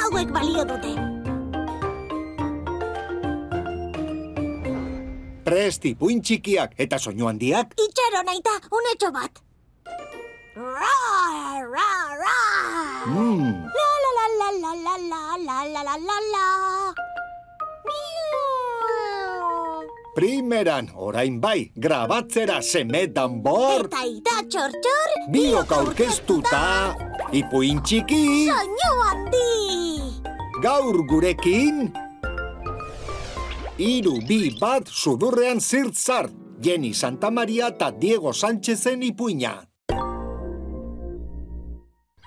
Hauek balio dute. Presti, puin txikiak eta soinu handiak. Itxaro naita, unetxo bat. Ra, ra, ra. Mm, La, la, la, la, la, la, la, la, la, la, la, primeran, orain bai, grabatzera seme danbor. Eta ita txor, txor. Biok aurkeztuta, ipuin txiki, Soinu handi. gaur gurekin. Iru bi bat sudurrean zirtzart, Jenny Santa Maria eta Diego Sánchezen ipuina.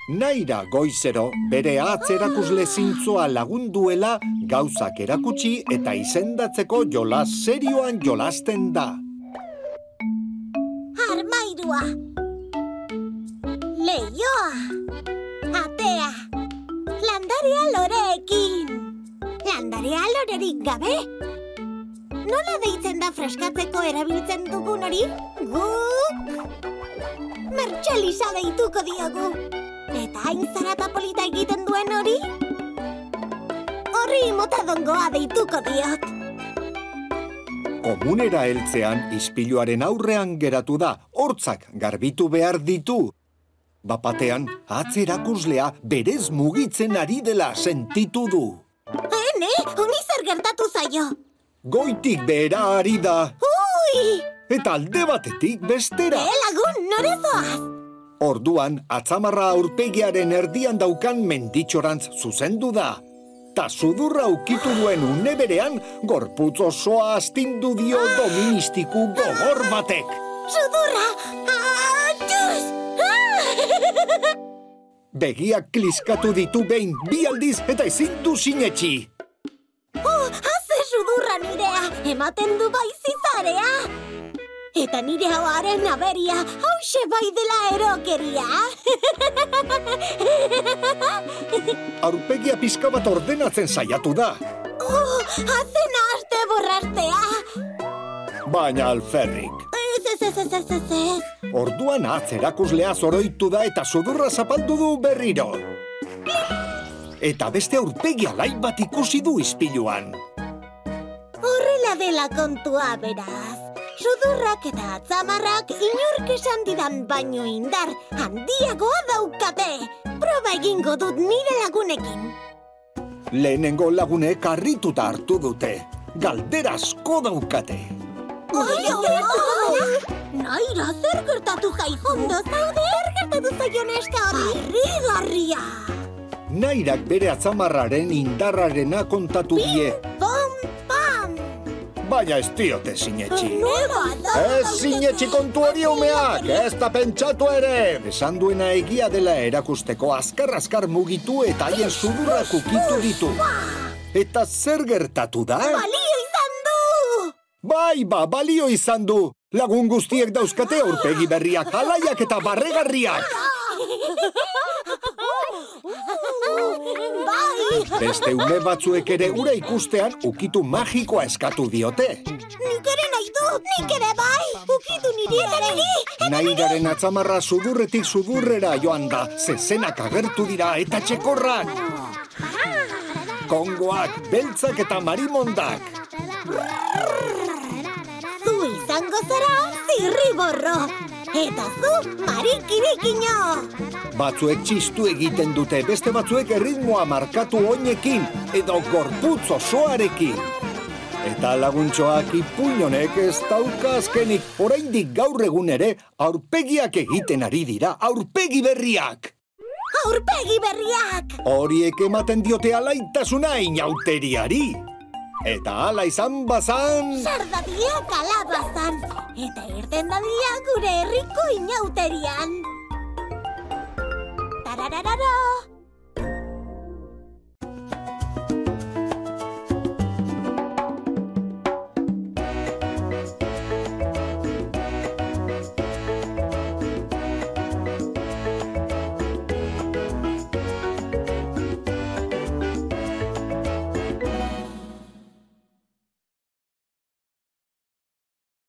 Naira goizero bere atzerakusle zintzoa lagunduela gauzak erakutsi eta izendatzeko jolas serioan jolasten da. Armairua. Leioa. Atea. Landarea loreekin. Landarea lorerik gabe. Nola deitzen da freskatzeko erabiltzen dugun hori? Guk? Mertxelisa deituko diogu. Eta hain zarata polita egiten duen hori? Horri motadongoa deituko diot. Komunera heltzean ispiluaren aurrean geratu da, hortzak garbitu behar ditu. Bapatean, atzerakuslea berez mugitzen ari dela sentitu du. Ene, honi zer gertatu zaio. Goitik behera ari da, Ui! eta alde batetik bestera. E lagun, norezoaz? Orduan, atzamarra aurpegiaren erdian daukan menditxorantz zuzendu da. Ta sudurra ukitu duen une berean, gorputz osoa astindu dio doministiku gogor batek. Sudurra! Atxuz! Begiak kliskatu ditu behin bi aldiz eta ezin du sinetxi. Oh, haze sudurra nirea, ematen du bai Eta nire hauaren aberia, hause bai dela erokeria. Aurpegia pizka bat ordenatzen saiatu da. oh, haze nahaste borrastea. Baina alferrik. Ez, ez, ez, ez, ez, ez, ez. Orduan atzerakuslea zoroitu da eta sudurra zapaldu du berriro. Eta beste aurpegi alai bat ikusi du ispiluan. Horrela dela kontua beraz. Sudurrak eta atzamarrak inork esan didan baino indar handiagoa daukate. Proba egingo dut nire lagunekin. Lehenengo lagunek harrituta hartu dute. Galdera asko daukate. Oi, oi, oi! Naira, zer gertatu jaizu? Ondo zaude? Zer gertatu zaio neska hori? Harrigarria! Nairak bere atzamarraren indarrarena kontatu die. Baina ez diote sinetxi. Ez sinetxi kontu hori umeak, ez da pentsatu ere. Esan duena egia dela erakusteko azkar-azkar mugitu eta haien sudurrak ukitu ditu. Eta zer gertatu da? Balio izan du! Bai, ba, balio izan du. Lagun guztiek dauzkate aurpegi berriak, alaiak eta barregarriak. Beste ume batzuek ere ura ikustean ukitu magikoa eskatu diote. Nik ere nahi du! Nik ere bai! Ukitu niri eta niri! Nairaren atzamarra sudurretik sudurrera joan da, zezenak agertu dira eta txekorrak. Kongoak, beltzak eta marimondak. Zu izango zara zirriborro! Eta zu marikirikino! Batzuek txistu egiten dute, beste batzuek erritmoa markatu oinekin edo gorputz osoarekin. Eta laguntxoak ipuñonek ez dauka azkenik, oraindik gaur egun ere aurpegiak egiten ari dira, aurpegi berriak. Aurpegi berriak! Horiek ematen diote alaitasuna inauteriari. Eta ala izan bazan... Sardadia kalabazan! Eta irten dadia gure herriko inauterian! Tarararara!